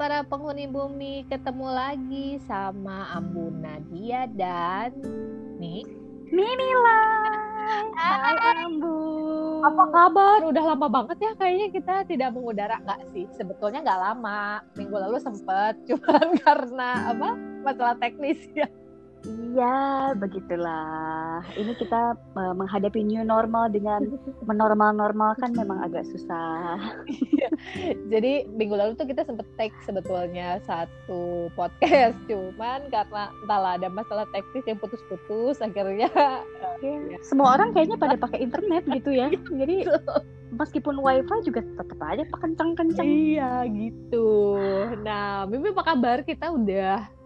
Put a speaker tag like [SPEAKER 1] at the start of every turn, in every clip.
[SPEAKER 1] para penghuni bumi, ketemu lagi sama Ambu Nadia dan nih
[SPEAKER 2] Mimila. Hai Ambu.
[SPEAKER 1] Apa kabar? Udah lama banget ya kayaknya kita tidak mengudara nggak sih? Sebetulnya nggak lama. Minggu lalu sempet, cuman karena apa? Masalah teknis ya.
[SPEAKER 2] Iya, begitulah. Ini kita uh, menghadapi new normal dengan menormal-normalkan memang agak susah.
[SPEAKER 1] Jadi minggu lalu tuh kita sempet take sebetulnya satu podcast, cuman karena entahlah ada masalah teknis yang putus-putus, akhirnya
[SPEAKER 2] ya. semua orang kayaknya pada pakai internet gitu ya. Jadi meskipun wifi juga tetap aja kencang-kencang.
[SPEAKER 1] Iya gitu. Nah, Mimi apa kabar? Kita udah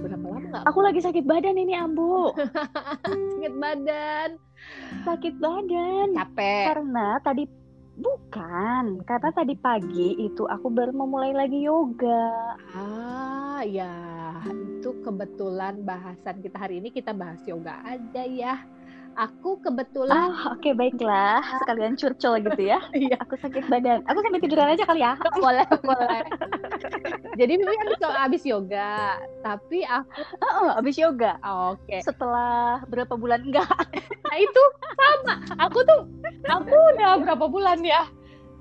[SPEAKER 1] berapa lama
[SPEAKER 2] nggak? Aku lagi sakit badan ini Ambu.
[SPEAKER 1] sakit badan.
[SPEAKER 2] Sakit badan.
[SPEAKER 1] Capek.
[SPEAKER 2] Karena tadi bukan, karena tadi pagi itu aku baru memulai lagi yoga.
[SPEAKER 1] Ah, ya. Itu kebetulan bahasan kita hari ini kita bahas yoga aja ya. Aku kebetulan
[SPEAKER 2] Ah, oke okay, baiklah. Sekalian curcol gitu ya.
[SPEAKER 1] Iya.
[SPEAKER 2] aku sakit badan. Aku sampai tiduran aja kali ya.
[SPEAKER 1] boleh, boleh. Jadi Mimi habis habis yoga, tapi aku
[SPEAKER 2] oh, oh habis yoga.
[SPEAKER 1] Oh, oke. Okay.
[SPEAKER 2] Setelah berapa bulan enggak?
[SPEAKER 1] nah, itu sama. Aku tuh aku udah berapa bulan ya?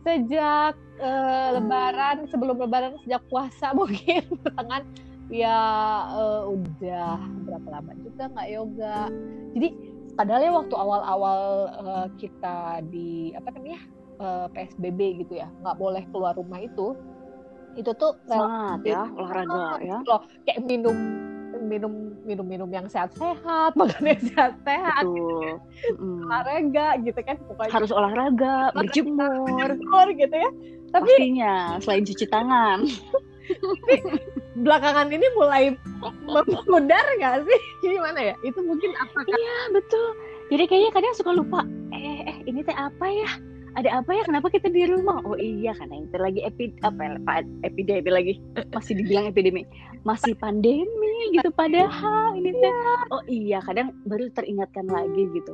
[SPEAKER 1] Sejak uh, lebaran, sebelum lebaran sejak puasa mungkin pertengahan ya uh, udah berapa lama juga nggak yoga. Jadi padahal ya waktu awal-awal uh, kita di apa namanya uh, PSBB gitu ya nggak boleh keluar rumah itu itu tuh
[SPEAKER 2] semangat ya olahraga ya.
[SPEAKER 1] loh. Kayak minum minum minum minum yang sehat-sehat makan yang sehat-sehat. Olahraga gitu kan
[SPEAKER 2] pokoknya. Harus olahraga berjemur.
[SPEAKER 1] gitu ya.
[SPEAKER 2] Tapi pastinya selain cuci tangan
[SPEAKER 1] belakangan ini mulai memudar nggak sih? Gimana ya? Itu mungkin apa
[SPEAKER 2] iya betul. Jadi kayaknya kadang suka lupa eh eh ini teh apa ya? Ada apa ya? Kenapa kita di rumah? Oh iya karena itu lagi epi apa ya, epidemi lagi. Masih dibilang epidemi. Masih pandemi gitu padahal ini teh. Oh iya kadang baru teringatkan lagi gitu.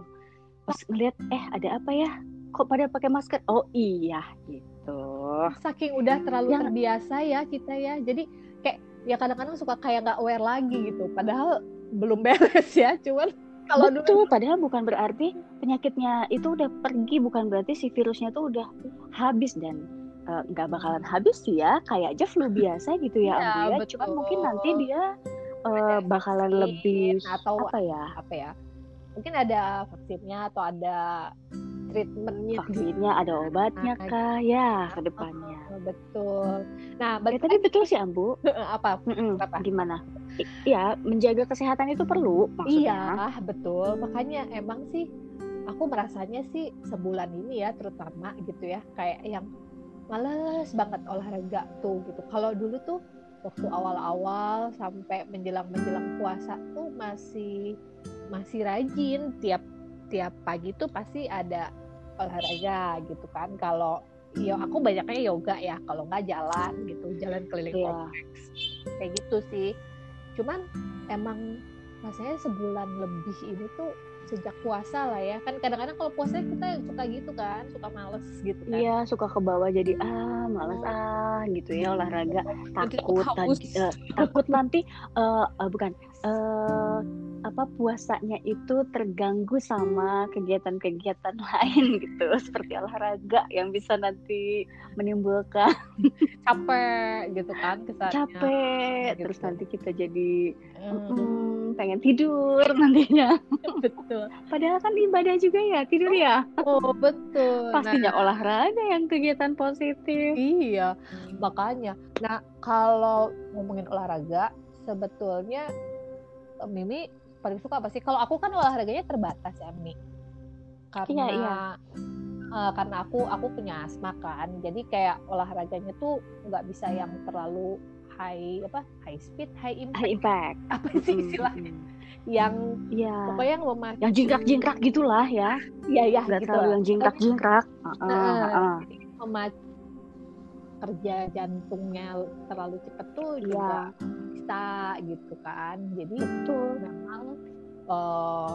[SPEAKER 2] Pas ngeliat eh ada apa ya? Kok pada pakai masker? Oh iya gitu.
[SPEAKER 1] Saking udah terlalu yang... terbiasa ya kita ya. Jadi kayak ya kadang-kadang suka kayak nggak aware lagi gitu. Padahal belum beres ya cuman
[SPEAKER 2] kalau dulu padahal bukan berarti penyakitnya itu udah pergi bukan berarti si virusnya tuh udah habis dan eh, nggak uh, bakalan habis sih ya kayak aja flu biasa gitu ya, ya Ambu ya. Cuman mungkin nanti dia uh, bakalan lebih
[SPEAKER 1] atau
[SPEAKER 2] apa ya?
[SPEAKER 1] apa ya? Mungkin ada vaksinnya atau ada treatmentnya
[SPEAKER 2] vaksinnya ada obatnya nah, kah? ya ke depannya.
[SPEAKER 1] Oh, betul. Nah
[SPEAKER 2] ya, tadi betul sih Ambu.
[SPEAKER 1] Apa?
[SPEAKER 2] Apa gimana? Iya, menjaga kesehatan itu perlu
[SPEAKER 1] maksudnya. Iya, betul. Makanya emang sih aku merasanya sih sebulan ini ya terutama gitu ya kayak yang males banget olahraga tuh gitu. Kalau dulu tuh waktu awal-awal sampai menjelang-menjelang puasa tuh masih masih rajin. Tiap tiap pagi tuh pasti ada olahraga gitu kan. Kalau ya aku banyaknya yoga ya kalau nggak jalan gitu jalan keliling yeah. kompleks. Kayak gitu sih. Cuman emang rasanya sebulan lebih ini tuh sejak puasa lah ya. Kan kadang-kadang kalau puasa kita suka gitu kan suka males gitu kan.
[SPEAKER 2] Iya suka ke bawah jadi ah males oh. ah gitu ya olahraga. Takut uh, takut nanti uh, uh, bukan uh, apa puasanya itu terganggu sama kegiatan-kegiatan lain gitu. Seperti olahraga yang bisa nanti menimbulkan
[SPEAKER 1] capek gitu kan
[SPEAKER 2] kesannya. Capek gitu. terus nanti kita jadi hmm. mm, pengen tidur nantinya.
[SPEAKER 1] Betul.
[SPEAKER 2] Padahal kan ibadah juga ya tidur ya?
[SPEAKER 1] Oh betul.
[SPEAKER 2] Pastinya nah, olahraga yang kegiatan positif.
[SPEAKER 1] Iya makanya. Nah kalau ngomongin olahraga sebetulnya Mimi paling suka apa sih? Kalau aku kan olahraganya terbatas ya, Mi. Karena iya, iya. Uh, karena aku aku punya asma kan. Jadi kayak olahraganya tuh nggak bisa yang terlalu high apa? High speed, high impact.
[SPEAKER 2] High impact.
[SPEAKER 1] Apa sih istilahnya? yang
[SPEAKER 2] ya
[SPEAKER 1] pokoknya yang memacu
[SPEAKER 2] yang jingkrak-jingkrak gitulah ya.
[SPEAKER 1] Iya, iya
[SPEAKER 2] gitu terlalu yang jingkrak-jingkrak. Uh, uh,
[SPEAKER 1] uh, memacu kerja jantungnya terlalu cepat tuh juga ya bisa gitu kan jadi itu memang uh,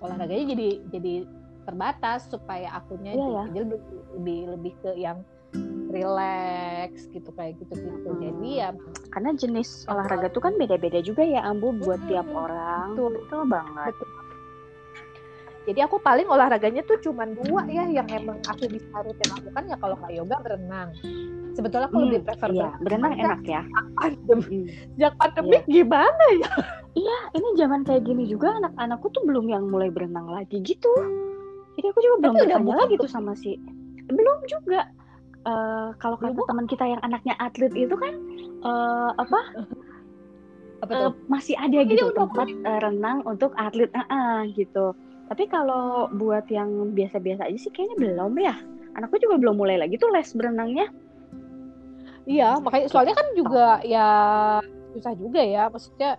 [SPEAKER 1] olahraganya jadi jadi terbatas supaya akunnya yeah, ya. jadi lebih lebih ke yang relax gitu kayak gitu gitu
[SPEAKER 2] Hmm.
[SPEAKER 1] jadi ya
[SPEAKER 2] Karena jenis olahraga tuh kan beda-beda juga ya Ambu buat tiap
[SPEAKER 1] Mm-mm,
[SPEAKER 2] orang.
[SPEAKER 1] betul.
[SPEAKER 2] Betul banget.
[SPEAKER 1] betul jadi aku paling olahraganya tuh cuman dua ya yang emang aku bisa rutin lakukan ya kalau nggak yoga berenang sebetulnya aku lebih
[SPEAKER 2] Hmm,
[SPEAKER 1] prefer
[SPEAKER 2] Iya, berenang
[SPEAKER 1] kan
[SPEAKER 2] enak ya.
[SPEAKER 1] pandemi
[SPEAKER 2] Mm.
[SPEAKER 1] sejak pandemik gimana ya
[SPEAKER 2] Iya, ini zaman kayak gini juga anak-anakku tuh belum yang mulai berenang lagi gitu. Jadi aku juga belum
[SPEAKER 1] Tapi
[SPEAKER 2] bertanya
[SPEAKER 1] buka
[SPEAKER 2] lagi tuh sama si. Belum juga. Eh, kalau kata teman kita yang anaknya atlet itu kan eh, apa
[SPEAKER 1] apa tuh
[SPEAKER 2] masih ada
[SPEAKER 1] Ini
[SPEAKER 2] gitu
[SPEAKER 1] udah
[SPEAKER 2] tempat eh, renang untuk atlet ah, ah, gitu. Tapi kalau buat yang biasa-biasa aja sih kayaknya belum ya. Anakku juga belum mulai lagi tuh les berenangnya.
[SPEAKER 1] Iya makanya soalnya kan juga ya susah juga ya maksudnya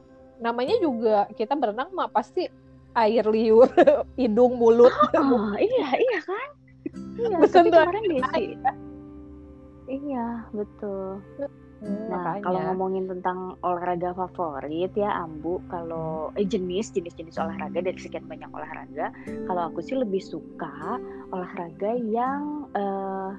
[SPEAKER 1] namanya juga kita berenang mah pasti air liur hidung mulut
[SPEAKER 2] Oh, iya, iya kan? Iya,
[SPEAKER 1] tuh
[SPEAKER 2] kemarin Desi. Iya, betul.
[SPEAKER 1] Hmm,
[SPEAKER 2] Nah,
[SPEAKER 1] makanya.
[SPEAKER 2] kalau ngomongin tentang olahraga favorit ya, Ambu, kalau eh, jenis jenis-jenis olahraga dari sekian banyak olahraga, kalau aku sih lebih suka olahraga yang eh,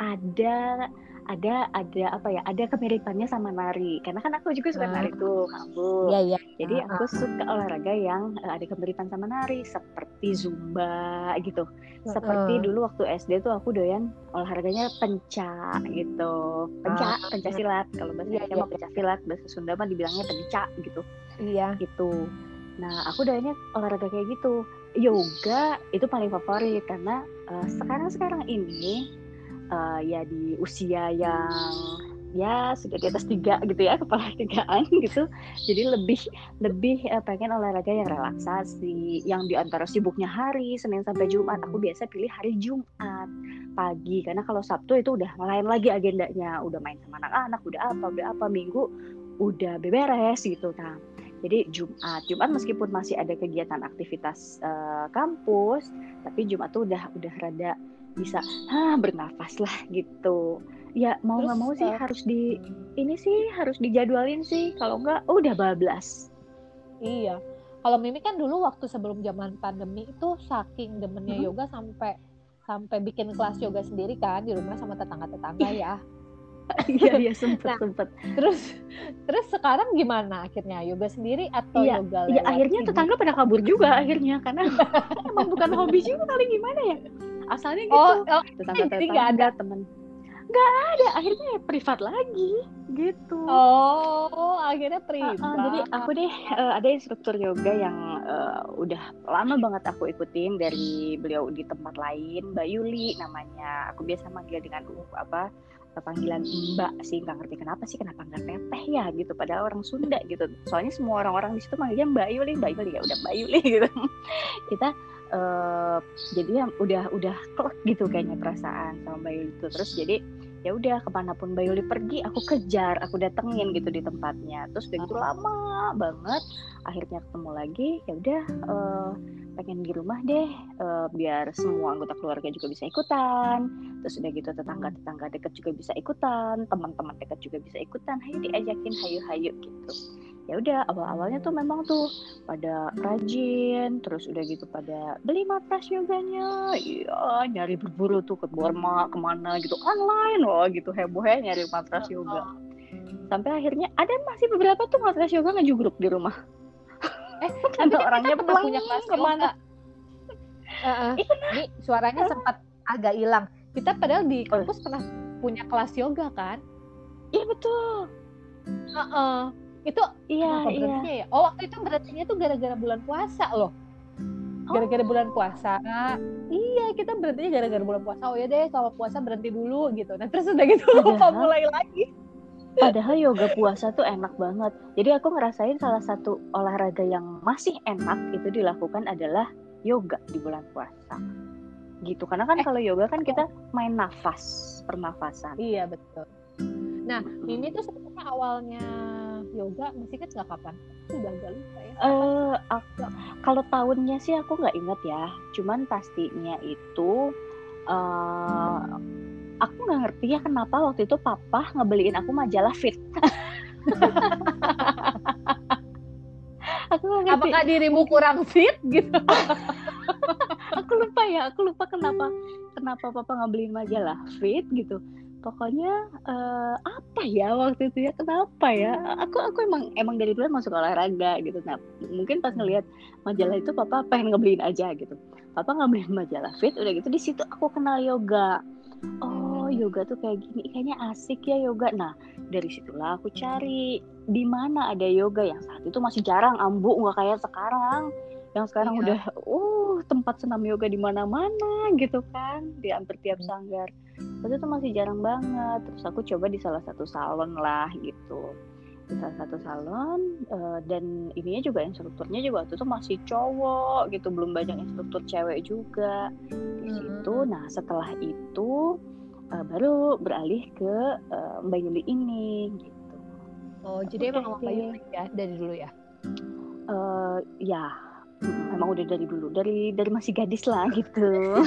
[SPEAKER 2] ada ada ada apa ya? Ada kemiripannya sama nari. Karena kan aku juga suka
[SPEAKER 1] Ah.
[SPEAKER 2] nari tuh, Ambu.
[SPEAKER 1] Iya iya.
[SPEAKER 2] Jadi aku suka olahraga yang eh, ada kemiripan sama nari seperti zumba gitu. Seperti
[SPEAKER 1] Heeh.
[SPEAKER 2] dulu waktu SD tuh aku doyan olahraganya penca gitu. Penca,
[SPEAKER 1] Ah.
[SPEAKER 2] penca silat. Kalau bahasa
[SPEAKER 1] Iya,
[SPEAKER 2] Indonesia
[SPEAKER 1] iya,
[SPEAKER 2] mah penca silat, bahasa Sunda mah dibilangnya penca gitu.
[SPEAKER 1] Iya.
[SPEAKER 2] Gitu. Nah, aku doyannya olahraga kayak gitu. Yoga itu paling favorit karena eh, sekarang-sekarang ini eh, ya di usia yang ya sudah di atas tiga gitu ya kepala tigaan gitu. Jadi lebih lebih eh, pengen olahraga yang relaksasi yang di antara sibuknya hari Senin sampai Jumat. Aku biasa pilih hari Jumat pagi karena kalau Sabtu itu udah lain lagi agendanya. Udah main sama anak-anak udah apa udah apa Minggu udah beberes gitu nah jadi Jumat Jumat meskipun masih ada kegiatan aktivitas eh, kampus tapi Jumat tuh udah udah rada bisa ah bernafas lah gitu ya mau nggak mau sih
[SPEAKER 1] eh,
[SPEAKER 2] harus di ini sih harus dijadwalin sih kalau nggak oh, udah bablas
[SPEAKER 1] Iya. Kalau Mimi kan dulu waktu sebelum zaman pandemi itu saking demennya
[SPEAKER 2] Mhm.
[SPEAKER 1] yoga sampai sampai bikin kelas yoga sendiri kan di rumah sama tetangga-tetangga ya.
[SPEAKER 2] iya iya sempet
[SPEAKER 1] Nah,
[SPEAKER 2] sempet
[SPEAKER 1] Terus terus sekarang gimana akhirnya yoga sendiri atau
[SPEAKER 2] Iya,
[SPEAKER 1] yoga
[SPEAKER 2] ya
[SPEAKER 1] lewat
[SPEAKER 2] akhirnya tetangga pada kabur juga akhirnya karena emang bukan hobi juga kali gimana ya asalnya gitu.
[SPEAKER 1] Oh, oh
[SPEAKER 2] tetangga tetangga temen. Nggak ada. Akhirnya ya privat lagi. Gitu.
[SPEAKER 1] Oh, akhirnya
[SPEAKER 2] Uh,
[SPEAKER 1] privat.
[SPEAKER 2] uh, jadi aku deh uh, ada instruktur yoga yang uh, udah lama banget aku ikutin dari beliau di tempat lain Mbak Yuli namanya. Aku biasa manggil dengan uh, apa panggilan Mbak sih nggak ngerti kenapa sih kenapa nggak teteh ya gitu. Padahal orang Sunda gitu. Soalnya semua orang-orang di situ manggilnya Mbak Yuli Mbak Yuli ya udah Mbak Yuli gitu. Kita uh, jadi ya udah udah klek gitu kayaknya perasaan sama Mbak Yuli itu. Terus jadi ya udah ke mana pun Mbak Yuli pergi aku kejar aku datengin gitu di tempatnya. Terus udah gitu lama banget akhirnya ketemu lagi ya udah eh, pengen di rumah deh eh, biar semua anggota keluarga juga bisa ikutan. Terus udah gitu tetangga tetangga dekat juga bisa ikutan teman-teman dekat juga bisa ikutan. Hayu diajakin hayu hayu gitu ya udah awal awalnya tuh memang tuh pada rajin terus udah gitu pada beli matras yoganya. Iya nyari berburu tuh ke Burma ke mana gitu online loh gitu heboh ya nyari matras yoga. Sampai akhirnya ada masih beberapa tuh matras yoga ngejugruk di rumah.
[SPEAKER 1] Eh, kan
[SPEAKER 2] orangnya
[SPEAKER 1] kita pernah punya kelas
[SPEAKER 2] ke mana?
[SPEAKER 1] Heeh. Ini suaranya sempat agak hilang. Kita padahal di kampus pernah punya kelas yoga kan?
[SPEAKER 2] iya betul.
[SPEAKER 1] Heeh. Itu
[SPEAKER 2] iya iya
[SPEAKER 1] berhentinya ya? Oh, waktu itu berhentinya tuh gara-gara bulan puasa loh. Gara-gara
[SPEAKER 2] Oh.
[SPEAKER 1] bulan puasa. Iya, kita berhentinya gara-gara bulan puasa. Oh ya deh, kalau puasa berhenti dulu gitu. Nah, terus udah gitu lupa
[SPEAKER 2] Padahal-
[SPEAKER 1] mulai lagi.
[SPEAKER 2] Padahal yoga puasa tuh enak banget. Jadi aku ngerasain salah satu olahraga yang masih enak itu dilakukan adalah yoga di bulan puasa. Gitu. Karena kan
[SPEAKER 1] Eh.
[SPEAKER 2] kalau yoga kan kita main nafas, pernafasan.
[SPEAKER 1] Iya, betul. Nah, ini tuh sebenarnya awalnya yoga masih kan nggak kapan? Sudah agak lupa ya.
[SPEAKER 2] Eh, aku- kalau tahunnya sih aku nggak inget ya. Cuman pastinya itu eh aku nggak ngerti ya kenapa waktu itu papa ngebeliin aku majalah Fit. aku nggak ngerti.
[SPEAKER 1] Apakah dirimu kurang fit gitu?
[SPEAKER 2] aku lupa ya aku lupa kenapa kenapa papa ngebeliin majalah fit gitu pokoknya uh, apa ya waktu itu ya? Kenapa ya? Aku aku emang emang dari dulu emang suka olahraga gitu. Nah mungkin pas ngelihat majalah itu papa pengen ngebeliin aja gitu. Papa ngebeliin majalah fit udah gitu di situ aku kenal yoga. Oh yoga tuh kayak gini kayaknya asik ya yoga. Nah dari situlah aku cari di mana ada yoga yang saat itu masih jarang ambu nggak kayak sekarang yang sekarang iya. udah uh tempat senam yoga di mana-mana gitu kan. Di hampir tiap hmm. sanggar. Waktu itu masih jarang banget. Terus aku coba di salah satu salon lah gitu. Di salah satu salon uh, dan ininya juga instrukturnya juga waktu itu masih cowok gitu. Belum banyak instruktur cewek juga. Di situ hmm. nah setelah itu uh, baru beralih ke uh, Mbak Yuli ini gitu.
[SPEAKER 1] Oh jadi emang Mbak Yuli ya dari dulu ya?
[SPEAKER 2] Uh, ya emang udah dari dulu dari dari masih gadis lah gitu.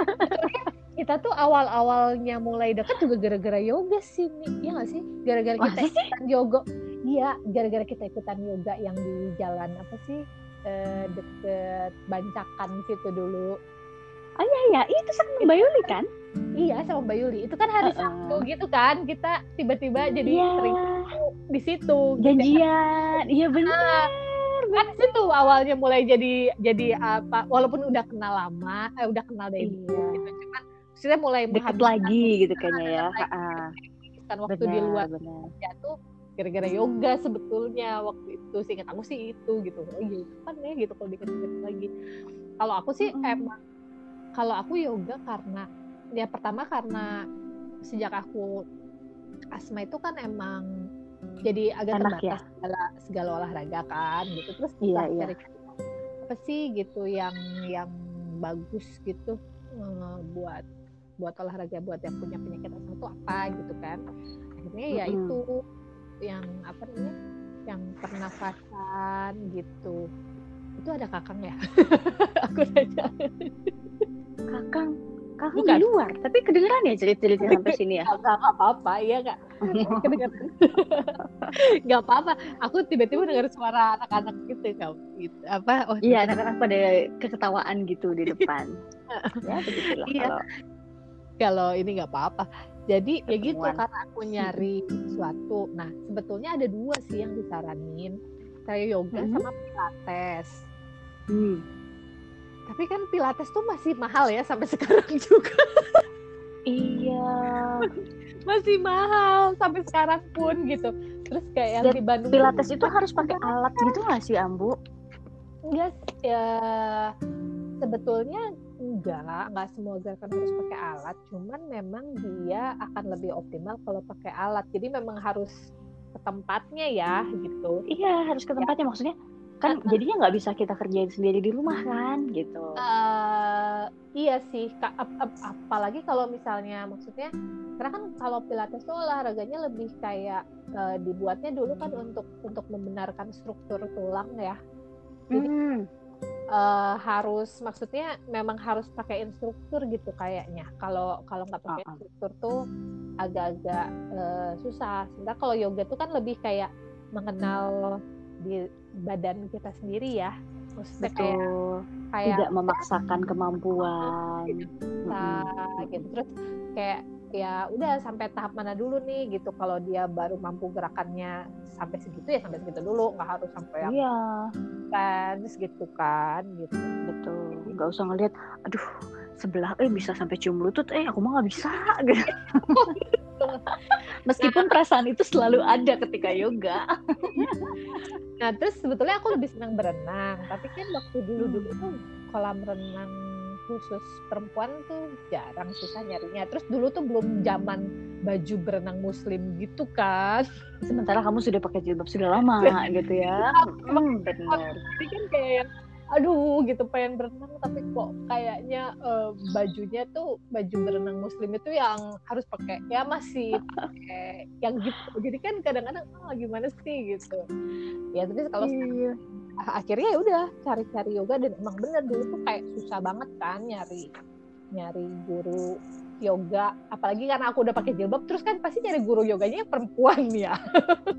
[SPEAKER 1] Kita tuh awal awalnya mulai deket juga gara-gara yoga sih nih ya gak sih? Gara-gara kita ikutan yoga. Iya gara-gara kita ikutan yoga yang di jalan apa sih eh, deket bancakan situ dulu.
[SPEAKER 2] Oh iya iya. Itu sama Mbak Yuli kan
[SPEAKER 1] iya sama Mbak Yuli. Itu kan hari uh -uh. Sabtu gitu kan. Kita tiba-tiba jadi yeah. sering di situ
[SPEAKER 2] janjian. Iya benar
[SPEAKER 1] kan situ awalnya mulai jadi jadi apa walaupun udah kenal lama eh, udah kenal dari iya. gitu cuman kita mulai
[SPEAKER 2] deket lagi gitu kayaknya ya.
[SPEAKER 1] kan waktu benar, di luar ya tuh gara-gara yoga sebetulnya waktu itu sih aku sih itu gitu. Oh iya kan ya gitu kalau dikit-dikit lagi. Kalau aku sih mm. emang kalau aku yoga karena ya pertama karena sejak aku asma itu kan emang jadi agak Enak terbatas ya? segala segala olahraga kan gitu. Terus iya, iya. apa sih gitu yang yang bagus gitu uh, buat buat olahraga buat yang punya penyakit asma itu apa gitu kan. Akhirnya ya mm -hmm. itu yang apa namanya yang pernafasan gitu. Itu ada kakang ya? Aku
[SPEAKER 2] saja kakang kamu di luar, tapi kedengeran ya cerita-cerita sampai sini ya?
[SPEAKER 1] Gak apa-apa, iya kak. Kedengeran. Gak apa-apa. Aku tiba-tiba dengar suara anak-anak gitu, kak. Gitu. Apa?
[SPEAKER 2] Oh, iya, anak-anak pada keketawaan gitu di depan. ya begitulah iya. kalau
[SPEAKER 1] kalau ini nggak apa-apa. Jadi Ketemuan. ya gitu karena aku nyari sesuatu. Nah sebetulnya ada dua sih yang disaranin, kayak yoga hmm. sama pilates. Hmm tapi kan pilates tuh masih mahal ya sampai sekarang juga.
[SPEAKER 2] Iya.
[SPEAKER 1] Masih mahal sampai sekarang pun gitu. Terus kayak yang Dan di Bandung
[SPEAKER 2] pilates itu harus pakai alat gitu nggak sih Ambu?
[SPEAKER 1] Enggak ya sebetulnya enggak. Enggak semua gerakan harus pakai alat. Cuman memang dia akan lebih optimal kalau pakai alat. Jadi memang harus ke tempatnya ya gitu.
[SPEAKER 2] Iya harus ke tempatnya. Ya. maksudnya kan uh, jadinya nggak bisa kita kerjain sendiri di rumah kan gitu.
[SPEAKER 1] Uh, iya sih ap ap apalagi kalau misalnya maksudnya karena kan kalau pilates tuh olahraganya lebih kayak uh, dibuatnya dulu kan untuk untuk membenarkan struktur tulang ya. Jadi mm. uh, harus maksudnya memang harus pakai instruktur gitu kayaknya. Kalau kalau nggak pakai uh -uh. instruktur tuh agak-agak uh, susah. Sementara kalau yoga tuh kan lebih kayak mengenal di badan kita sendiri ya.
[SPEAKER 2] Maksudnya Betul. kayak kayak tidak memaksakan kemampuan.
[SPEAKER 1] Kita hmm. gitu. Terus kayak ya udah sampai tahap mana dulu nih gitu. Kalau dia baru mampu gerakannya sampai segitu ya sampai segitu dulu. Nggak harus sampai yang
[SPEAKER 2] iya.
[SPEAKER 1] kan gitu kan gitu.
[SPEAKER 2] Betul. Nggak usah ngeliat aduh sebelah eh bisa sampai cium lutut eh aku mah nggak bisa gitu Meskipun nah, perasaan itu selalu ada ketika yoga.
[SPEAKER 1] nah, terus sebetulnya aku lebih senang berenang, tapi kan waktu dulu-dulu tuh kolam renang khusus perempuan tuh jarang susah nyarinya. Terus dulu tuh belum zaman baju berenang muslim gitu kan.
[SPEAKER 2] Sementara kamu sudah pakai jilbab sudah lama gitu ya.
[SPEAKER 1] Emang benar. Tapi kan kayak aduh gitu pengen berenang tapi kok kayaknya uh, bajunya tuh baju berenang muslim itu yang harus pakai ya masih pakai yang gitu. Jadi kan kadang-kadang oh gimana sih? gitu. Ya tapi kalau iya. akhirnya ya udah cari-cari yoga dan emang bener dulu tuh kayak susah banget kan nyari nyari guru yoga apalagi karena aku udah pakai jilbab terus kan pasti cari guru yoganya perempuan ya.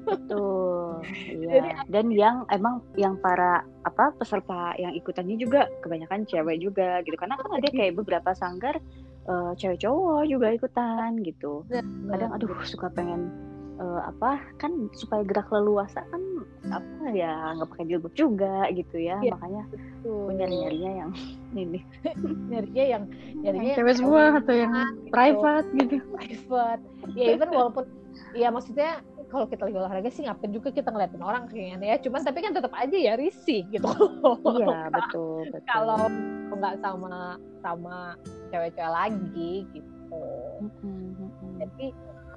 [SPEAKER 2] Betul iya. dan yang emang yang para apa peserta yang ikutannya juga kebanyakan cewek juga gitu. Karena kan ada kayak beberapa sanggar uh, cewek cowok juga ikutan gitu. Kadang aduh suka pengen uh, apa kan supaya gerak leluasa kan apa ya nggak pakai jilbab juga gitu ya.
[SPEAKER 1] Iya,
[SPEAKER 2] makanya
[SPEAKER 1] tuh.
[SPEAKER 2] aku nyari nyarinya yang ini.
[SPEAKER 1] Nyarinya yang nyarinya yang
[SPEAKER 2] cewek semua atau yang
[SPEAKER 1] gitu.
[SPEAKER 2] private gitu.
[SPEAKER 1] Private. Ya even walaupun ya maksudnya kalau kita lagi olahraga sih ngapain juga kita ngeliatin orang kayaknya ya. Cuman tapi kan tetap aja ya risih gitu.
[SPEAKER 2] Iya betul betul.
[SPEAKER 1] kalau nggak sama sama cewek-cewek lagi gitu.
[SPEAKER 2] Mm-mm.
[SPEAKER 1] jadi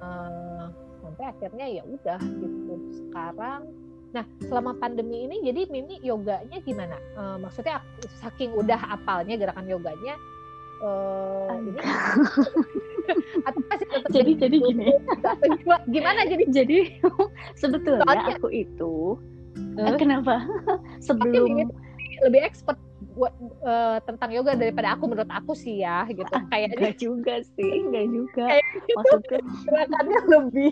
[SPEAKER 1] eh, sampai akhirnya ya udah gitu. Sekarang nah selama pandemi ini jadi Mimi yoganya gimana? Eh, maksudnya saking udah apalnya gerakan yoganya eh, ini atau masih tetap
[SPEAKER 2] jadi jadi gini.
[SPEAKER 1] gimana, gimana jadi?
[SPEAKER 2] Jadi sebetulnya
[SPEAKER 1] Soalnya-
[SPEAKER 2] aku itu
[SPEAKER 1] Eh?
[SPEAKER 2] kenapa? Sebelum
[SPEAKER 1] Mimi lebih expert buat eh, tentang yoga daripada aku menurut aku sih ya gitu. Kayaknya
[SPEAKER 2] enggak juga sih enggak juga.
[SPEAKER 1] Kayak
[SPEAKER 2] maksudnya
[SPEAKER 1] gerakannya lebih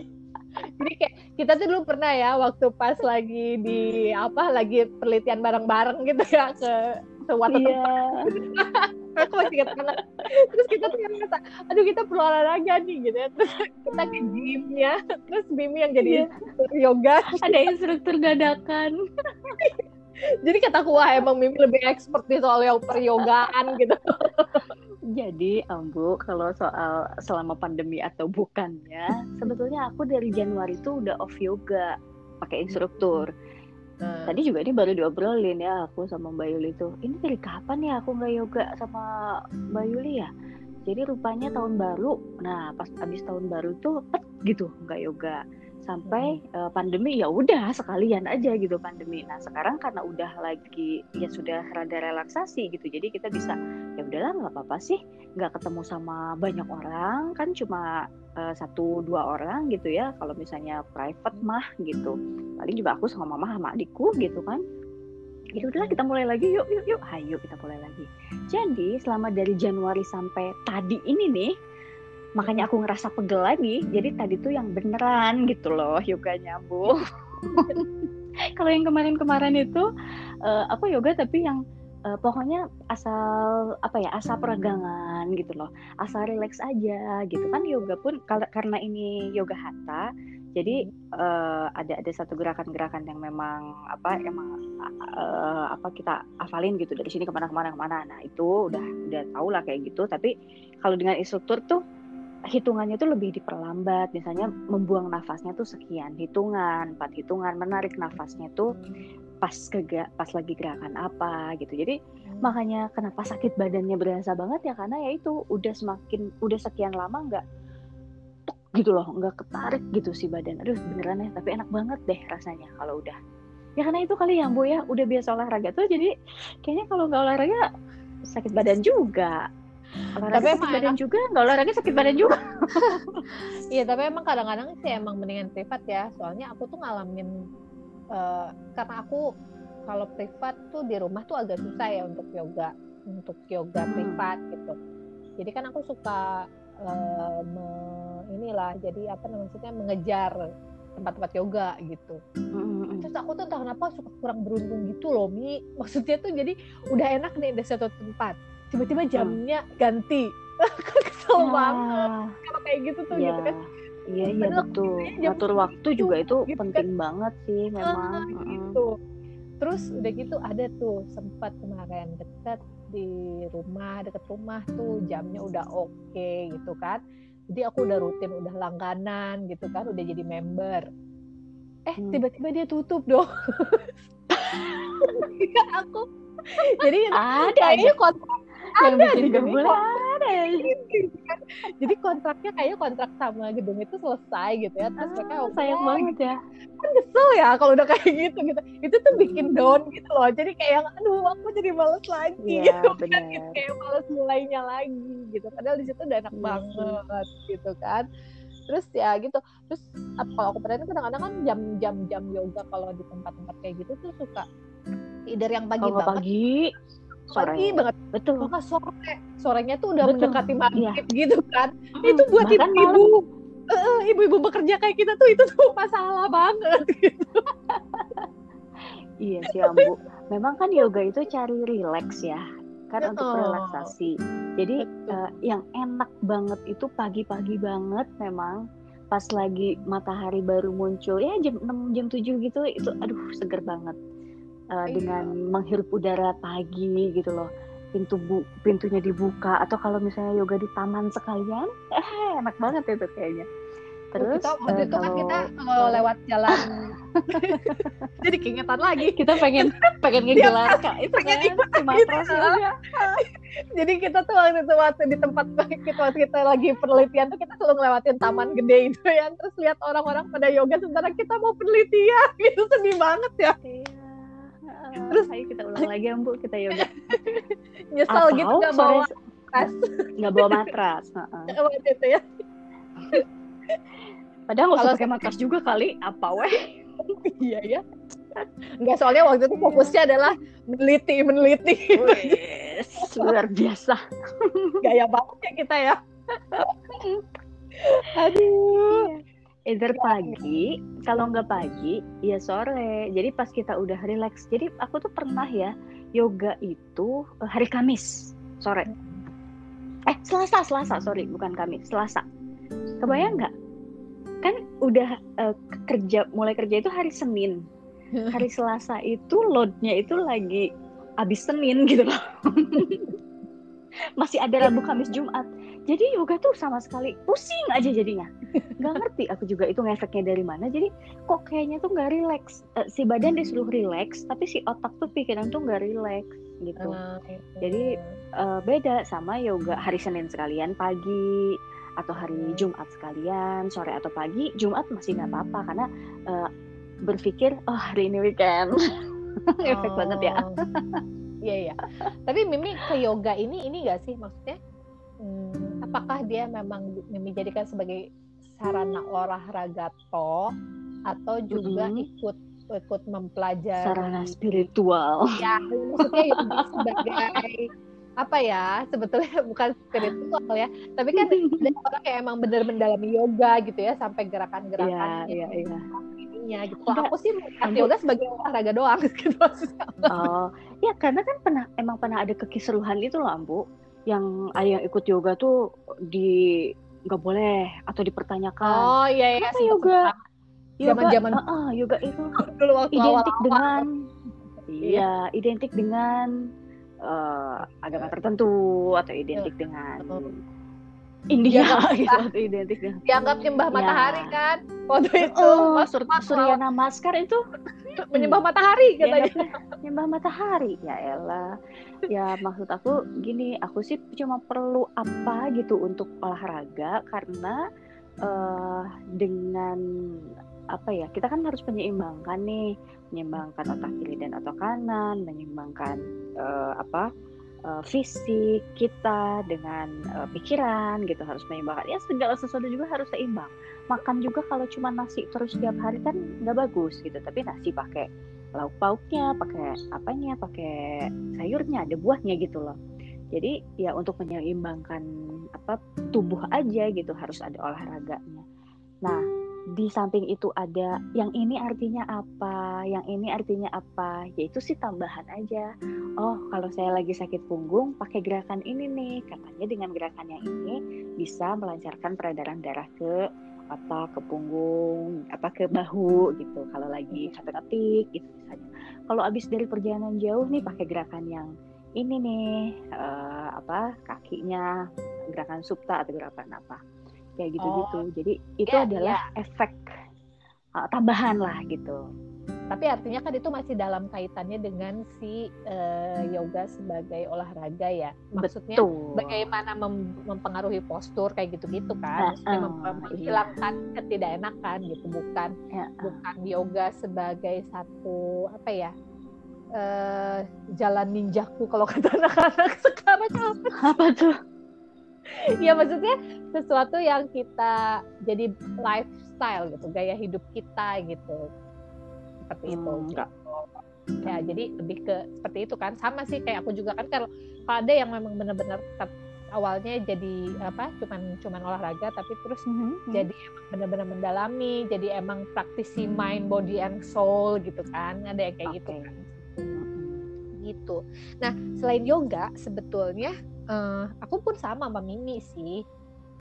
[SPEAKER 1] jadi kayak kita tuh dulu pernah ya waktu pas lagi di apa lagi penelitian bareng-bareng gitu ya ke suatu tempat
[SPEAKER 2] iya.
[SPEAKER 1] aku masih ingat banget. Terus kita tuh ngerasa aduh kita perlu olahraga nih gitu ya. Terus kita ke gymnya. Terus Mimi yang jadi
[SPEAKER 2] Iya.
[SPEAKER 1] yoga.
[SPEAKER 2] Ada instruktur dadakan
[SPEAKER 1] jadi kataku wah emang Mimi lebih expert di soal yang peryogaan gitu
[SPEAKER 2] Jadi Ambu, kalau soal selama pandemi atau bukannya, sebetulnya aku dari Januari itu udah off yoga pakai instruktur.
[SPEAKER 1] Nah,
[SPEAKER 2] Tadi juga ini baru diobrolin ya aku sama Mbak Yuli tuh. Ini dari kapan ya aku nggak yoga sama Mbak Yuli ya? Jadi rupanya tahun baru. Nah pas abis tahun baru tuh pet gitu nggak yoga. Sampai eh, pandemi ya udah sekalian aja gitu pandemi. Nah sekarang karena udah lagi ya sudah rada relaksasi gitu. Jadi kita bisa ya udahlah nggak apa-apa sih nggak ketemu sama banyak orang kan cuma eh, satu dua orang gitu ya kalau misalnya private mah gitu. Paling juga aku sama mama sama adikku gitu kan. Ya udahlah kita mulai lagi yuk yuk yuk. Hayo kita mulai lagi. Jadi selama dari Januari sampai tadi ini nih makanya aku ngerasa pegel lagi. Jadi tadi tuh yang beneran gitu loh yoganya bu. Kalau yang kemarin-kemarin itu eh, apa yoga tapi yang eh, pokoknya asal apa ya asal peregangan gitu loh. Asal relax aja gitu. Kan yoga pun karena ini yoga hatha jadi eh, ada ada satu gerakan-gerakan yang memang apa emang eh, apa kita hafalin gitu dari sini ke mana ke mana ke mana nah itu udah udah tau lah kayak gitu. Tapi kalau dengan instruktur tuh hitungannya tuh lebih diperlambat. Misalnya membuang nafasnya tuh sekian hitungan empat hitungan menarik nafasnya tuh pas ke pas lagi gerakan apa gitu. Jadi makanya kenapa sakit badannya berasa banget ya karena ya itu udah semakin udah sekian lama nggak gitu loh nggak ketarik gitu si badan. Aduh beneran ya tapi enak banget deh rasanya kalau udah. Ya karena itu kali ya bu ya. Udah biasa olahraga tuh jadi kayaknya kalau nggak olahraga sakit badan juga olahraga
[SPEAKER 1] Tapi
[SPEAKER 2] sakit
[SPEAKER 1] emang
[SPEAKER 2] badan juga nggak olahraga sakit badan juga
[SPEAKER 1] Iya, tapi emang kadang-kadang sih emang mendingan privat ya. Soalnya aku tuh ngalamin eh, karena aku kalau privat tuh di rumah tuh agak susah ya untuk yoga, untuk yoga
[SPEAKER 2] Hmm.
[SPEAKER 1] privat gitu. Jadi kan aku suka me- inilah, jadi apa namanya maksudnya mengejar tempat-tempat yoga gitu.
[SPEAKER 2] Mm-mm.
[SPEAKER 1] Terus aku tuh entah kenapa suka kurang beruntung gitu loh, Mi. Maksudnya tuh jadi udah enak nih di satu tempat. Tiba-tiba jamnya ganti. Kesel banget
[SPEAKER 2] Ah,
[SPEAKER 1] kalau kayak gitu tuh
[SPEAKER 2] ya.
[SPEAKER 1] gitu kan.
[SPEAKER 2] Iya iya betul. Ngatur waktu juga itu
[SPEAKER 1] gitu kan.
[SPEAKER 2] penting banget sih memang.
[SPEAKER 1] Ah,
[SPEAKER 2] Mm-mm.
[SPEAKER 1] gitu. Terus udah gitu ada tuh sempat kemarin deket di rumah deket rumah tuh jamnya udah oke gitu kan. Jadi aku udah rutin udah langganan gitu kan udah jadi member. Eh
[SPEAKER 2] Hmm.
[SPEAKER 1] tiba-tiba dia tutup dong. aku jadi
[SPEAKER 2] Ada aja
[SPEAKER 1] kontrak
[SPEAKER 2] yang
[SPEAKER 1] ada
[SPEAKER 2] bikin
[SPEAKER 1] gedung jadi kontraknya kayaknya kontrak sama gedung itu selesai gitu ya. Terus mereka
[SPEAKER 2] Ah,
[SPEAKER 1] oke
[SPEAKER 2] sayang
[SPEAKER 1] lah,
[SPEAKER 2] banget ya.
[SPEAKER 1] kan kesel ya kalau udah kayak gitu gitu. Itu tuh bikin down gitu loh. Jadi kayak yang aduh aku jadi males lagi.
[SPEAKER 2] Iya
[SPEAKER 1] gitu kan gitu, kayak males mulainya lagi gitu. Padahal di situ udah enak
[SPEAKER 2] sih.
[SPEAKER 1] banget gitu kan. Terus ya gitu. Terus kalau aku perhatiin kadang-kadang kan jam-jam jam yoga kalau di tempat-tempat kayak gitu tuh suka either yang pagi
[SPEAKER 2] nggak
[SPEAKER 1] banget
[SPEAKER 2] pagi, sore.
[SPEAKER 1] pagi banget
[SPEAKER 2] Betul.
[SPEAKER 1] nggak sore sorenya tuh udah
[SPEAKER 2] Betul.
[SPEAKER 1] mendekati maghrib
[SPEAKER 2] Iya.
[SPEAKER 1] gitu kan
[SPEAKER 2] Mm,
[SPEAKER 1] itu buat ibu-ibu eh, ibu-ibu bekerja kayak kita tuh itu tuh masalah banget gitu.
[SPEAKER 2] Iya sih Ambu. Memang kan yoga itu cari relax ya. kan untuk
[SPEAKER 1] Oh.
[SPEAKER 2] relaksasi. Jadi
[SPEAKER 1] Betul.
[SPEAKER 2] eh, yang enak banget itu pagi-pagi banget memang pas lagi matahari baru muncul ya jam 6 jam 7 gitu itu aduh seger banget
[SPEAKER 1] Iya.
[SPEAKER 2] dengan menghirup udara pagi gitu loh. Pintu bu pintunya dibuka. Atau kalau misalnya yoga di taman sekalian eh enak banget itu kayaknya. Terus
[SPEAKER 1] kita waktu itu kan kita
[SPEAKER 2] kalau
[SPEAKER 1] kalau lewat jalan. Jadi keingetan lagi.
[SPEAKER 2] Kita pengen pengen ngegelar kak. Itu
[SPEAKER 1] pengen
[SPEAKER 2] kan
[SPEAKER 1] ikut
[SPEAKER 2] si matras
[SPEAKER 1] gitu. jadi kita tuh waktu itu waktu di tempat kita waktu kita lagi penelitian tuh kita selalu ngelewatin taman gede itu ya. Terus lihat orang-orang pada yoga sementara kita mau penelitian. Gitu sedih banget ya.
[SPEAKER 2] Iya.
[SPEAKER 1] Terus-
[SPEAKER 2] ayo kita ulang lagi ya, Bu, kita yoga.
[SPEAKER 1] nyesel gitu
[SPEAKER 2] Atau
[SPEAKER 1] nggak
[SPEAKER 2] sore
[SPEAKER 1] bawa tas
[SPEAKER 2] nggak bawa matras. Heeh.
[SPEAKER 1] waktu itu ya
[SPEAKER 2] Padahal nggak usah pakai matras juga kali. Apa weh?
[SPEAKER 1] iya ya Enggak soalnya waktu itu fokusnya adalah meneliti meneliti
[SPEAKER 2] Wes, luar biasa.
[SPEAKER 1] gaya banget ya kita ya aduh
[SPEAKER 2] Either pagi, kalau nggak pagi, ya sore. Jadi pas kita udah relax. Jadi aku tuh pernah ya yoga itu eh, hari Kamis sore. Eh Selasa, Selasa, sorry bukan Kamis, Selasa. Kebayang nggak? Kan udah eh, kerja, mulai kerja itu hari Senin. Hari Selasa itu loadnya itu lagi abis Senin gitu loh. Masih ada Rabu, Kamis, Jumat. Jadi yoga tuh sama sekali pusing aja jadinya. Nggak ngerti aku juga itu ngefeknya dari mana. Jadi kok kayaknya tuh nggak relax. Eh, si badan disuruh relax, tapi si otak tuh pikiran tuh nggak relax gitu. Jadi, Eh, beda sama yoga hari Senin sekalian pagi atau hari Jumat sekalian sore atau pagi. Jumat masih nggak apa-apa karena eh, berpikir oh hari ini weekend. Efek banget ya.
[SPEAKER 1] Oh. Iya iya. Tapi Mimi ke yoga ini ini gak sih maksudnya? hmm, apakah dia memang Mimi jadikan sebagai sarana olahraga toh atau juga
[SPEAKER 2] Mm-mm.
[SPEAKER 1] ikut ikut mempelajari
[SPEAKER 2] Sarana spiritual.
[SPEAKER 1] ya maksudnya yoga sebagai apa ya sebetulnya bukan spiritual ya tapi kan ada orang yang emang bener mendalami yoga gitu ya sampai gerakan-gerakan
[SPEAKER 2] Iya, iya, iya.
[SPEAKER 1] ininya gitu. Kalau
[SPEAKER 2] Enggak.
[SPEAKER 1] aku sih melihat yoga sebagai olahraga doang gitu maksudnya.
[SPEAKER 2] Oh, ya karena kan pernah emang pernah ada kekisruhan itu loh, Ambu, yang ada yang ikut yoga tuh di nggak boleh atau dipertanyakan.
[SPEAKER 1] Oh iya iya
[SPEAKER 2] Kenapa
[SPEAKER 1] sih
[SPEAKER 2] yoga? Yoga,
[SPEAKER 1] Zaman-zaman
[SPEAKER 2] ah, ah, yoga itu
[SPEAKER 1] dulu waktu
[SPEAKER 2] identik dengan iya. identik dengan eh, agama tertentu atau identik dengan India
[SPEAKER 1] Dianggap-
[SPEAKER 2] gitu identik dengan
[SPEAKER 1] dianggap nyembah
[SPEAKER 2] Ya.
[SPEAKER 1] matahari kan waktu itu.
[SPEAKER 2] Oh
[SPEAKER 1] Mas-
[SPEAKER 2] sur
[SPEAKER 1] Mas
[SPEAKER 2] Surya Namaskar itu
[SPEAKER 1] menyembah matahari katanya.
[SPEAKER 2] dianggapnya nyembah matahari. Ya elah. Ya maksud aku gini aku sih cuma perlu apa gitu untuk olahraga karena eh dengan apa ya kita kan harus menyeimbangkan nih. Menyeimbangkan otak kiri dan otak kanan menyeimbangkan eh, apa eh, fisik kita dengan eh, pikiran gitu harus menyeimbangkan. Ya segala sesuatu juga harus seimbang. Makan juga kalau cuma nasi terus setiap hari kan nggak bagus gitu. Tapi nasi pakai lauk pauknya pakai apanya pakai sayurnya ada buahnya gitu loh. Jadi ya untuk menyeimbangkan apa tubuh aja gitu harus ada olahraganya. Nah di samping itu ada yang ini artinya apa yang ini artinya apa yaitu sih tambahan aja. Oh kalau saya lagi sakit punggung pakai gerakan ini nih. Katanya dengan gerakan yang ini bisa melancarkan peredaran darah ke otak ke punggung apa ke bahu gitu. Kalau lagi capek ngetik gitu misalnya. Kalau abis dari perjalanan jauh nih pakai gerakan yang ini nih eh, apa kakinya gerakan supta atau gerakan apa kayak gitu gitu. Jadi itu
[SPEAKER 1] Ya,
[SPEAKER 2] adalah efek eh, tambahan lah gitu.
[SPEAKER 1] Tapi artinya kan itu masih dalam kaitannya dengan si eh, yoga sebagai olahraga ya. Maksudnya
[SPEAKER 2] betul.
[SPEAKER 1] bagaimana mem- mempengaruhi postur kayak gitu-gitu kan. Maksudnya
[SPEAKER 2] Ah,
[SPEAKER 1] mem-
[SPEAKER 2] ah,
[SPEAKER 1] menghilangkan ketidakenakan gitu, bukan
[SPEAKER 2] Ya,
[SPEAKER 1] bukan yoga sebagai satu apa ya? eh jalan ninjaku kalau kata anak-anak sekarang. Apa
[SPEAKER 2] tuh
[SPEAKER 1] ya maksudnya sesuatu yang kita jadi lifestyle gitu gaya hidup kita gitu seperti itu
[SPEAKER 2] Hmm, enggak.
[SPEAKER 1] gitu. ya jadi lebih ke seperti itu kan sama sih kayak aku juga kan kalau kalau ada yang memang benar-benar awalnya jadi apa cuman cuman olahraga tapi terus jadi emang benar-benar mendalami jadi emang praktisi mind body and soul gitu kan ada yang kayak gitu
[SPEAKER 2] Oke.
[SPEAKER 1] kan gitu. Nah selain yoga sebetulnya uh, aku pun sama sama Mimi sih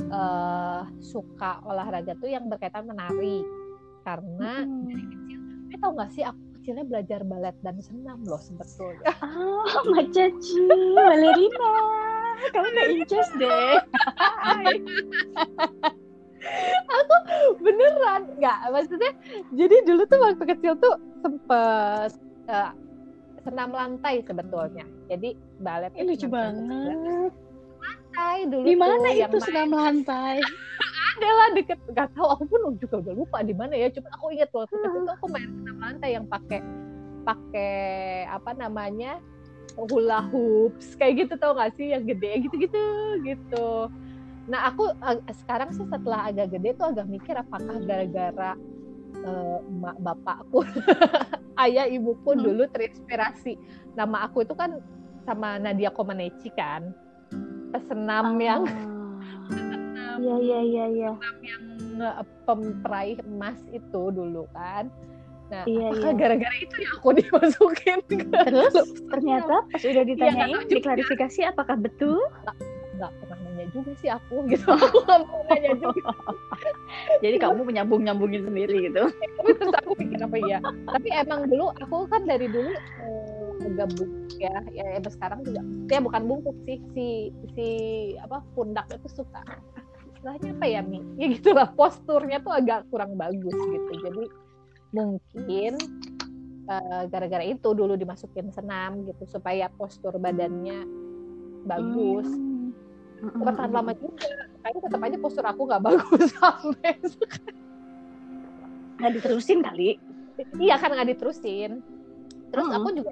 [SPEAKER 1] uh, suka olahraga tuh yang berkaitan menari karena hmm. dari kecil, eh tau gak sih aku kecilnya belajar balet dan senam loh sebetulnya.
[SPEAKER 2] Oh, Macaci, balerina. Kamu gak incas deh.
[SPEAKER 1] aku beneran nggak maksudnya jadi dulu tuh waktu kecil tuh sempet uh, senam lantai sebetulnya. Jadi balet
[SPEAKER 2] ini lucu banget.
[SPEAKER 1] Lantai dulu
[SPEAKER 2] di mana itu senam lantai?
[SPEAKER 1] Ada lah deket nggak tahu aku pun juga udah lupa di mana ya. Cuma aku ingat waktu kecil tuh aku main senam lantai yang pakai pakai apa namanya hula hoops. Kayak gitu tau gak sih? Yang gede gitu-gitu gitu. Nah aku sekarang sih setelah agak gede tuh agak mikir apakah gara-gara uh, emak bapakku, ayah ibuku hmm. dulu terinspirasi. Nama aku itu kan sama Nadia Comaneci kan, pesenam oh. yang
[SPEAKER 2] Iya iya iya iya.
[SPEAKER 1] Yang pemperaih emas itu dulu kan. Nah,
[SPEAKER 2] iya,
[SPEAKER 1] apakah
[SPEAKER 2] iya.
[SPEAKER 1] gara-gara itu ya aku dimasukin
[SPEAKER 2] Terus ternyata pas udah ditanyain, ya, diklarifikasi apakah betul?
[SPEAKER 1] Nggak pernah nanya juga sih aku gitu. Aku nggak pernah nanya juga.
[SPEAKER 2] Jadi kamu menyambung nyambungin sendiri gitu.
[SPEAKER 1] Terus aku pikir apa ya tapi emang dulu aku kan dari dulu eh, agak bungkuk ya ya emang sekarang juga ya bukan bungkuk sih si si apa pundak itu suka istilahnya apa ya mi? Ya gitulah posturnya tuh agak kurang bagus gitu. Jadi mungkin uh, gara-gara itu dulu dimasukin senam gitu supaya postur badannya bagus. hmm bertahan lama juga. Kayaknya tetap aja postur aku nggak bagus sampai
[SPEAKER 2] nggak diterusin kali.
[SPEAKER 1] Iya kan nggak diterusin. Terus hmm. aku juga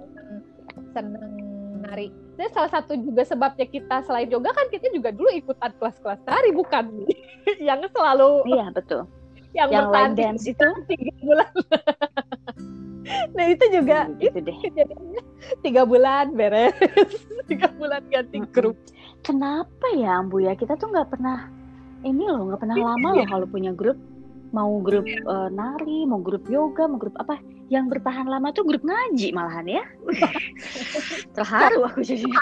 [SPEAKER 1] seneng nari. Jadi salah satu juga sebabnya kita selain yoga kan kita juga dulu ikutan kelas-kelas nari bukan? Yang selalu
[SPEAKER 2] iya betul.
[SPEAKER 1] Yang, yang bertahan
[SPEAKER 2] dance itu?
[SPEAKER 1] tiga bulan. Nah itu juga.
[SPEAKER 2] Hmm, gitu deh.
[SPEAKER 1] Tiga bulan beres. Tiga bulan ganti grup
[SPEAKER 2] kenapa ya Ambu ya? Kita tuh nggak pernah ini loh nggak pernah lama loh kalau punya grup. Mau grup uh, nari mau grup yoga mau grup apa yang bertahan lama tuh grup ngaji malahan ya. Terharu aku jadi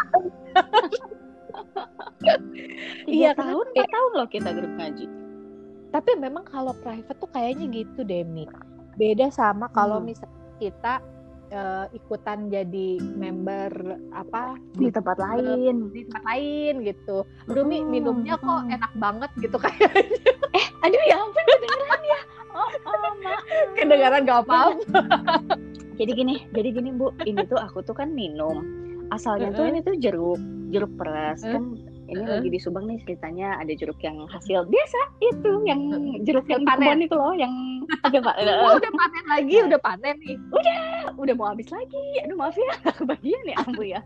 [SPEAKER 2] iya tahun empat ya. tahun loh kita grup ngaji.
[SPEAKER 1] Tapi memang kalau private tuh kayaknya gitu Demi beda sama kalau hmm. misalnya kita uh, ikutan jadi member apa
[SPEAKER 2] di, tempat lain.
[SPEAKER 1] di tempat lain gitu. Aduh mi minumnya kok enak banget gitu kayaknya.
[SPEAKER 2] Eh aduh ya ampun kedengeran ya. Oh, oh maaf
[SPEAKER 1] kedengeran gak apa-apa.
[SPEAKER 2] Jadi gini jadi gini bu. Ini tuh aku tuh kan minum. Asalnya uh -huh. tuh ini tuh jeruk jeruk peres uh -huh. kan ini uh. lagi di Subang nih ceritanya ada jeruk yang hasil biasa itu yang jeruk yang panen. itu loh yang
[SPEAKER 1] udah pak oh, udah panen lagi udah panen nih.
[SPEAKER 2] Udah udah mau habis lagi. Aduh maaf ya kebagian ya ambu ya.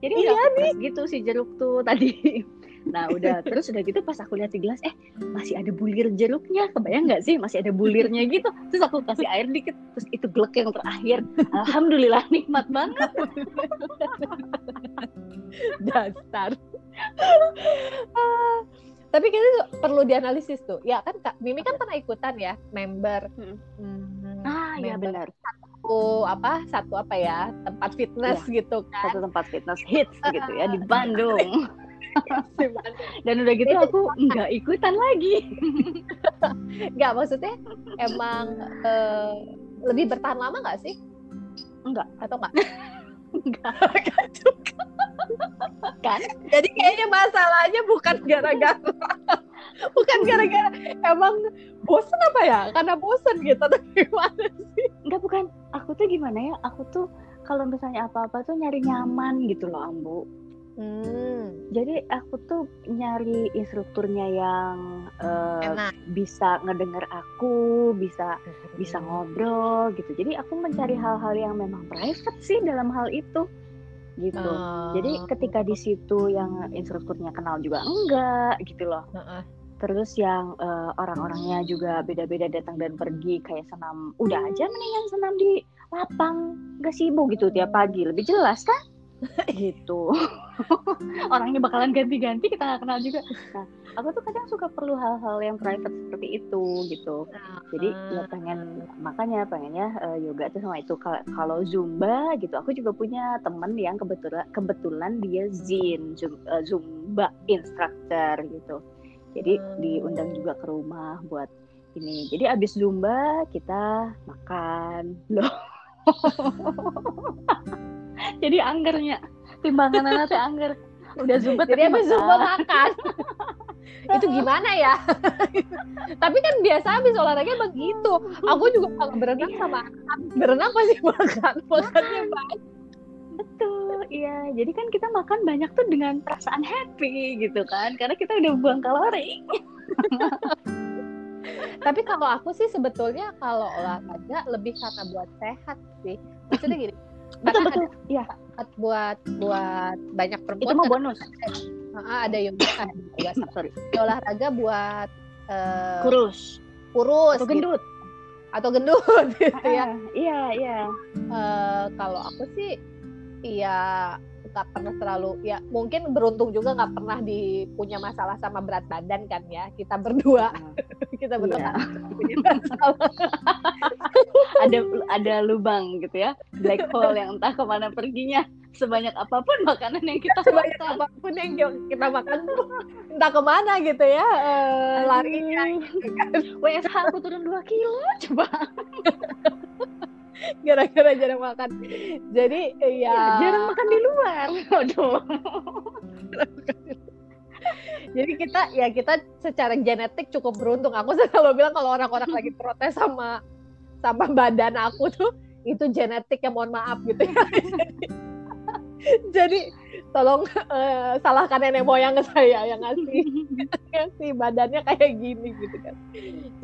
[SPEAKER 2] Jadi iya udah nih gitu si jeruk tuh tadi. Nah udah terus udah gitu pas aku lihat di gelas eh masih ada bulir jeruknya. Kebayang nggak sih masih ada bulirnya gitu. Terus aku kasih air dikit terus itu glek yang terakhir. Alhamdulillah nikmat banget.
[SPEAKER 1] Dasar tapi kita perlu dianalisis tuh. Ya kan kak Mimi kan pernah ikutan ya member. Hmm.
[SPEAKER 2] Hmm, ah iya benar.
[SPEAKER 1] satu apa satu apa ya tempat fitness ya, gitu kan.
[SPEAKER 2] Satu tempat fitness hits gitu ya di Bandung. Dan udah gitu aku nggak ikutan lagi.
[SPEAKER 1] Nggak maksudnya emang uh, lebih bertahan lama nggak sih?
[SPEAKER 2] Enggak
[SPEAKER 1] atau enggak
[SPEAKER 2] enggak juga.
[SPEAKER 1] Kan? Jadi kayaknya masalahnya bukan gara-gara bukan gara-gara emang bosen apa ya? Karena bosen gitu atau gimana sih?
[SPEAKER 2] Enggak bukan. Aku tuh gimana ya? Aku tuh kalau misalnya apa-apa tuh nyari nyaman gitu loh Ambu Hmm. Jadi aku tuh nyari instrukturnya yang uh, bisa ngedenger aku, bisa hmm. bisa ngobrol gitu. Jadi aku mencari hal-hal yang memang private sih dalam hal itu gitu. Uh. Jadi ketika di situ yang instrukturnya kenal juga enggak gitu loh. Uh -uh. Terus yang uh, orang-orangnya juga beda-beda datang dan pergi kayak senam. Udah aja mendingan senam di lapang, gak sibuk gitu tiap pagi. Lebih jelas kan? gitu. Orangnya bakalan ganti-ganti kita nggak kenal juga. Nah aku tuh kadang suka perlu hal-hal yang private seperti itu gitu. Jadi ya pengen makanya pengennya uh, yoga tuh sama itu. Kalau zumba gitu aku juga punya temen yang kebetulan kebetulan dia zin eh, zumba instructor gitu. Jadi diundang juga ke rumah buat ini. Jadi abis zumba kita makan. Loh jadi anggernya. Timbangan nanti angger. Udah zumba
[SPEAKER 1] jadi habis zumba makan. itu gimana ya? Tapi kan biasa habis olahraga begitu. Aku juga kalau berenang sama berenang pasti makan. Makannya banyak.
[SPEAKER 2] Betul iya. Jadi kan kita makan banyak tuh dengan perasaan happy gitu kan. Karena kita udah buang kalori.
[SPEAKER 1] Tapi kalau aku sih sebetulnya kalau olahraga lebih karena buat sehat sih. Maksudnya gini
[SPEAKER 2] betul betul. iya.
[SPEAKER 1] buat buat banyak perempuan
[SPEAKER 2] itu mau bonus.
[SPEAKER 1] Ada, ada yoga ada yoga sorry. Olahraga buat
[SPEAKER 2] uh, kurus.
[SPEAKER 1] kurus
[SPEAKER 2] atau gendut.
[SPEAKER 1] Gitu. atau gendut gitu ya.
[SPEAKER 2] Iya iya.
[SPEAKER 1] Uh, kalau aku sih iya nggak pernah terlalu ya mungkin beruntung juga nggak pernah di punya masalah sama berat badan kan ya kita berdua hmm. kita berdua yeah. masalah
[SPEAKER 2] ada ada lubang gitu ya black hole yang entah ke mana perginya sebanyak apa pun makanan yang kita
[SPEAKER 1] sebanyak makan. apa pun yang kita makan entah ke mana gitu ya uh, larinya gitu
[SPEAKER 2] kan. WSH aku turun 2 kilo coba
[SPEAKER 1] gara-gara jarang makan. Jadi ya, ya
[SPEAKER 2] jarang makan di luar. Waduh.
[SPEAKER 1] Jadi kita ya kita secara genetik cukup beruntung. Aku selalu bilang kalau orang-orang lagi protes sama sama badan aku tuh itu genetik ya mohon maaf gitu ya. Jadi tolong uh, salahkan nenek moyang saya yang ngasih ngasih badannya kayak gini gitu kan.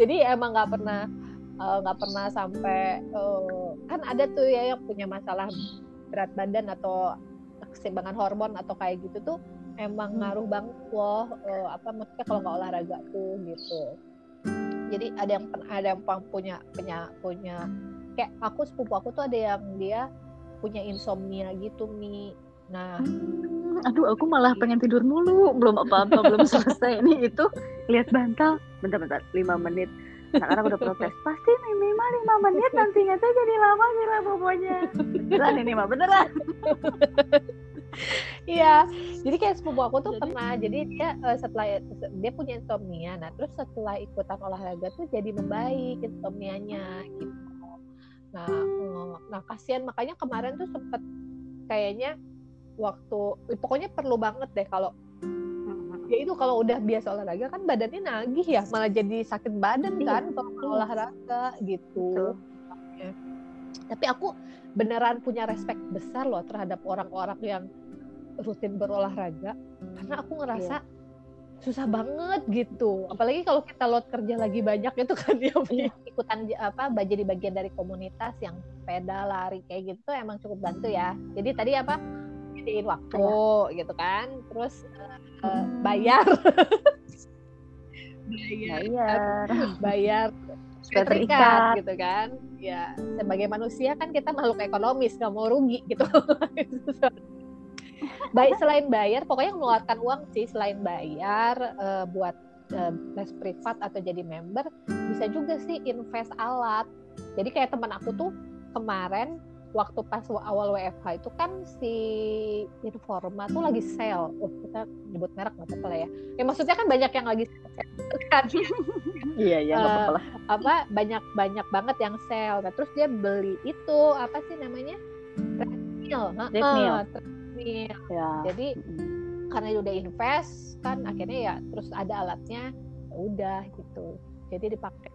[SPEAKER 1] Jadi emang nggak pernah nggak uh, pernah sampai uh, kan ada tuh ya yang punya masalah berat badan atau keseimbangan hormon atau kayak gitu tuh emang hmm. ngaruh banget loh uh, apa maksudnya kalau nggak olahraga tuh gitu. Jadi ada yang ada yang punya punya punya kayak aku sepupu aku tuh ada yang dia punya insomnia gitu mi. Nah
[SPEAKER 2] hmm, aduh aku malah pengen tidur mulu belum apa-apa belum selesai ini itu lihat bantal bentar-bentar lima menit nah karena udah protes pasti minimal lima menit nantinya. Tuh jadi lama lah pokoknya beneran ini mah beneran.
[SPEAKER 1] Iya, jadi kayak sepupu aku tuh jadi, pernah, jadi dia uh, setelah dia punya insomnia, nah terus setelah ikutan olahraga tuh jadi membaik insomnianya gitu. Nah, uh, nah kasihan. Makanya kemarin tuh sempet kayaknya waktu pokoknya perlu banget deh kalau. Ya itu kalau udah biasa olahraga kan badannya nagih ya malah jadi sakit badan iya, kan kalau olahraga gitu. Ya. tapi aku beneran punya respect besar loh terhadap orang-orang yang rutin berolahraga karena aku ngerasa iya. susah banget gitu. Apalagi kalau kita load kerja lagi banyak itu kan ya iya. ikutan apa jadi bagian dari komunitas yang sepeda lari kayak gitu emang cukup bantu ya. Jadi tadi apa jadiin waktu ya. gitu kan. Terus uh, bayar. Bayar. bayar terikat. gitu kan. Ya sebagai manusia kan kita makhluk ekonomis nggak mau rugi gitu. Baik selain bayar pokoknya mengeluarkan uang sih. Selain bayar uh, buat uh, les privat atau jadi member bisa juga sih invest alat. Jadi kayak teman aku tuh kemarin waktu pas awal WFH itu kan si Informa tuh lagi sale. Oh, kita nyebut merek nggak apa-apa lah ya. Ya maksudnya kan banyak yang lagi sale kan.
[SPEAKER 2] iya, iya nggak apa-apa lah.
[SPEAKER 1] Uh, apa banyak banyak banget yang sale. Nah, terus dia beli itu apa sih namanya? Treadmill.
[SPEAKER 2] Treadmill. Uh,
[SPEAKER 1] treadmill. Ya. Jadi mm. karena udah invest kan akhirnya ya terus ada alatnya ya udah gitu. Jadi dipakai.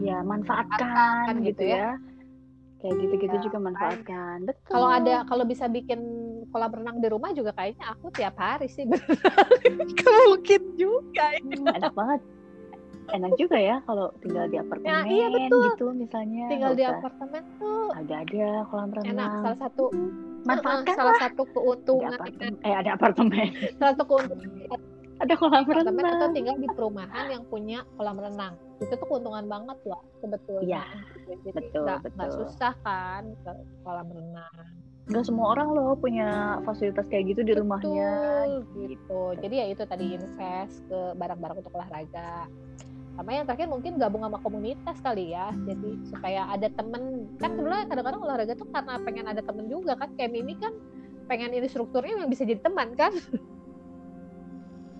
[SPEAKER 2] Ya, manfaatkan, gitu, gitu ya. ya kayak gitu-gitu ya, juga manfaatkan.
[SPEAKER 1] Betul. Kalau ada kalau bisa bikin kolam renang di rumah juga kayaknya aku tiap hari sih
[SPEAKER 2] mungkin juga hmm, enak banget. Enak juga ya kalau tinggal di apartemen ya, iya betul. gitu misalnya.
[SPEAKER 1] Tinggal di apartemen tuh
[SPEAKER 2] ada ada kolam renang.
[SPEAKER 1] Enak salah satu
[SPEAKER 2] manfaatkan
[SPEAKER 1] salah satu keuntungan
[SPEAKER 2] ada apartemen, eh ada apartemen.
[SPEAKER 1] Salah satu keuntungan
[SPEAKER 2] ada kolam renang
[SPEAKER 1] atau tinggal di perumahan yang punya kolam renang itu tuh keuntungan banget loh sebetulnya
[SPEAKER 2] ya, betul
[SPEAKER 1] gak,
[SPEAKER 2] betul
[SPEAKER 1] gak susah kan ke kolam renang
[SPEAKER 2] nggak semua orang loh punya fasilitas kayak gitu di
[SPEAKER 1] Betul,
[SPEAKER 2] rumahnya
[SPEAKER 1] gitu. Jadi ya itu tadi invest ke barang-barang untuk olahraga. Sama yang terakhir mungkin gabung sama komunitas kali ya. Jadi supaya ada temen. Kan sebenarnya kadang-kadang olahraga tuh karena pengen ada temen juga kan. Kayak Mimi kan pengen ini strukturnya yang bisa jadi teman kan.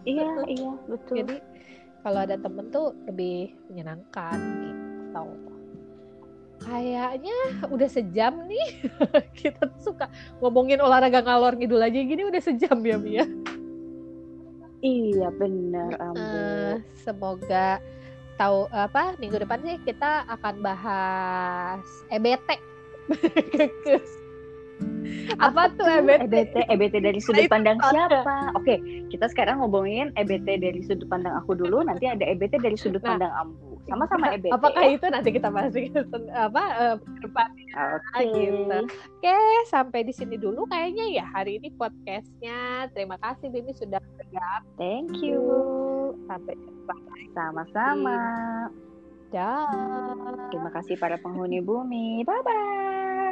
[SPEAKER 2] iya iya betul
[SPEAKER 1] Jadi kalau ada temen tuh lebih menyenangkan gitu. Kayaknya udah sejam nih kita tuh suka ngomongin olahraga ngalor ngidul aja gini udah sejam ya Mia.
[SPEAKER 2] iya benar
[SPEAKER 1] Eh, semoga tahu apa minggu depan sih kita akan bahas EBT. apa tuh EBT?
[SPEAKER 2] EBT EBT dari sudut pandang siapa oke kita sekarang ngomongin EBT dari sudut pandang aku dulu nanti ada EBT dari sudut
[SPEAKER 1] Nah.
[SPEAKER 2] pandang ambu sama-sama EBT
[SPEAKER 1] Apakah itu nanti kita bahas di apa depan.
[SPEAKER 2] oke
[SPEAKER 1] gitu. Oke, sampai di sini dulu kayaknya ya hari ini podcastnya. Terima kasih Bimi sudah bergabung.
[SPEAKER 2] thank you
[SPEAKER 1] Sampai jumpa.
[SPEAKER 2] sama-sama
[SPEAKER 1] Dah.
[SPEAKER 2] terima kasih para penghuni bumi bye bye